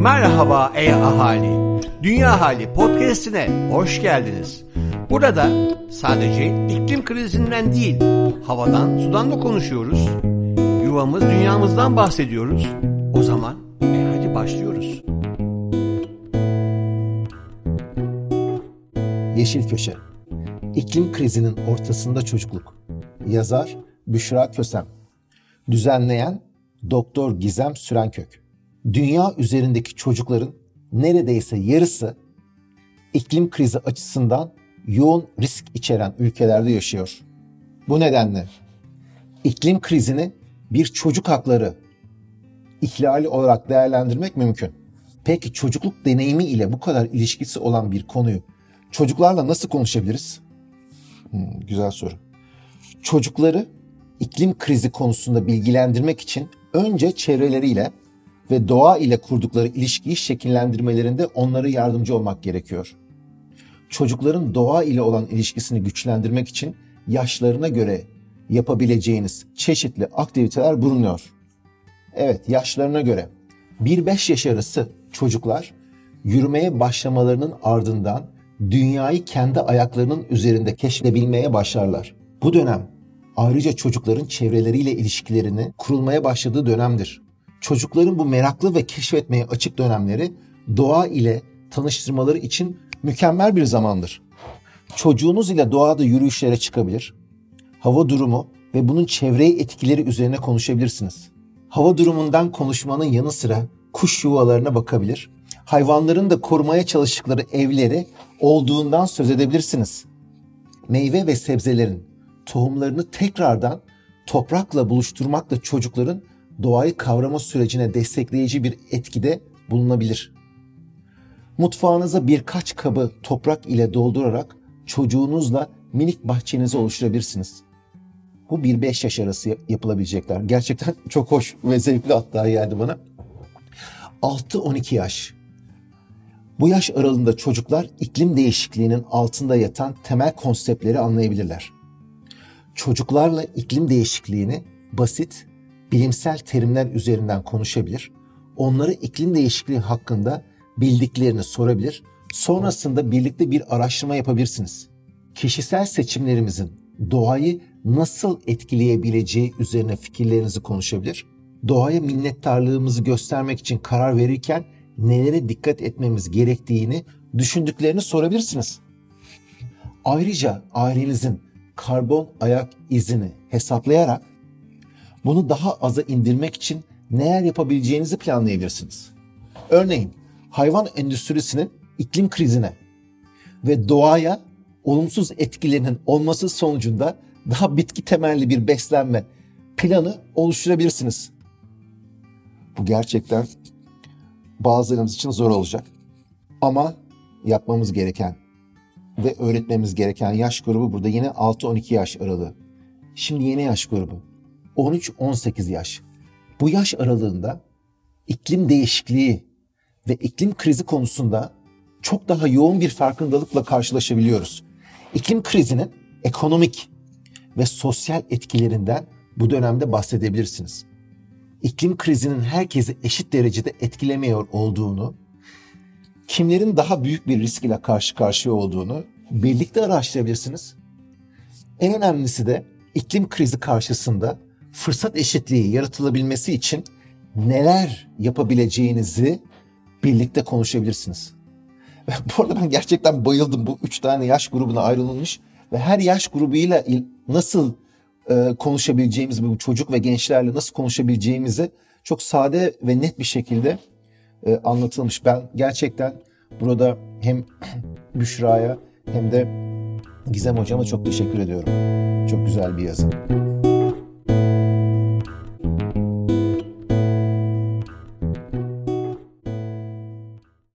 Merhaba ey ahali. Dünya Hali podcast'ine hoş geldiniz. Burada sadece iklim krizinden değil, havadan, sudan da konuşuyoruz. Yuvamız, dünyamızdan bahsediyoruz. O zaman e hadi başlıyoruz. Yeşil Köşe İklim krizinin ortasında çocukluk Yazar Büşra Kösem Düzenleyen Doktor Gizem Sürenkök Dünya üzerindeki çocukların neredeyse yarısı iklim krizi açısından yoğun risk içeren ülkelerde yaşıyor. Bu nedenle iklim krizini bir çocuk hakları ihlali olarak değerlendirmek mümkün. Peki çocukluk deneyimi ile bu kadar ilişkisi olan bir konuyu çocuklarla nasıl konuşabiliriz? Hmm, güzel soru. Çocukları iklim krizi konusunda bilgilendirmek için önce çevreleriyle ve doğa ile kurdukları ilişkiyi şekillendirmelerinde onlara yardımcı olmak gerekiyor. Çocukların doğa ile olan ilişkisini güçlendirmek için yaşlarına göre yapabileceğiniz çeşitli aktiviteler bulunuyor. Evet, yaşlarına göre 1-5 yaş arası çocuklar yürümeye başlamalarının ardından dünyayı kendi ayaklarının üzerinde keşfedebilmeye başlarlar. Bu dönem ayrıca çocukların çevreleriyle ilişkilerini kurulmaya başladığı dönemdir. Çocukların bu meraklı ve keşfetmeye açık dönemleri doğa ile tanıştırmaları için mükemmel bir zamandır. Çocuğunuz ile doğada yürüyüşlere çıkabilir, hava durumu ve bunun çevreye etkileri üzerine konuşabilirsiniz. Hava durumundan konuşmanın yanı sıra kuş yuvalarına bakabilir, hayvanların da korumaya çalıştıkları evleri olduğundan söz edebilirsiniz. Meyve ve sebzelerin tohumlarını tekrardan toprakla buluşturmakla çocukların doğayı kavrama sürecine destekleyici bir etkide bulunabilir. Mutfağınıza birkaç kabı toprak ile doldurarak çocuğunuzla minik bahçenizi oluşturabilirsiniz. Bu 1-5 yaş arası yapılabilecekler. Gerçekten çok hoş ve zevkli hatta geldi bana. 6-12 yaş. Bu yaş aralığında çocuklar iklim değişikliğinin altında yatan temel konseptleri anlayabilirler. Çocuklarla iklim değişikliğini basit, bilimsel terimler üzerinden konuşabilir, onları iklim değişikliği hakkında bildiklerini sorabilir, sonrasında birlikte bir araştırma yapabilirsiniz. Kişisel seçimlerimizin doğayı nasıl etkileyebileceği üzerine fikirlerinizi konuşabilir, doğaya minnettarlığımızı göstermek için karar verirken nelere dikkat etmemiz gerektiğini düşündüklerini sorabilirsiniz. Ayrıca ailenizin karbon ayak izini hesaplayarak bunu daha aza indirmek için neler yapabileceğinizi planlayabilirsiniz. Örneğin hayvan endüstrisinin iklim krizine ve doğaya olumsuz etkilerinin olması sonucunda daha bitki temelli bir beslenme planı oluşturabilirsiniz. Bu gerçekten bazılarımız için zor olacak. Ama yapmamız gereken ve öğretmemiz gereken yaş grubu burada yine 6-12 yaş aralığı. Şimdi yeni yaş grubu 13-18 yaş. Bu yaş aralığında iklim değişikliği ve iklim krizi konusunda çok daha yoğun bir farkındalıkla karşılaşabiliyoruz. İklim krizinin ekonomik ve sosyal etkilerinden bu dönemde bahsedebilirsiniz. İklim krizinin herkesi eşit derecede etkilemiyor olduğunu, kimlerin daha büyük bir risk ile karşı karşıya olduğunu birlikte araştırabilirsiniz. En önemlisi de iklim krizi karşısında fırsat eşitliği yaratılabilmesi için neler yapabileceğinizi birlikte konuşabilirsiniz. Bu arada ben gerçekten bayıldım bu üç tane yaş grubuna ayrılmış ve her yaş grubuyla nasıl e, konuşabileceğimiz bu çocuk ve gençlerle nasıl konuşabileceğimizi çok sade ve net bir şekilde e, anlatılmış. Ben gerçekten burada hem Büşra'ya hem de Gizem hocama çok teşekkür ediyorum. Çok güzel bir yazı.